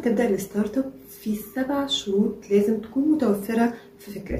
تبدا الستارت أب في سبع شروط لازم تكون متوفرة في فكرتك.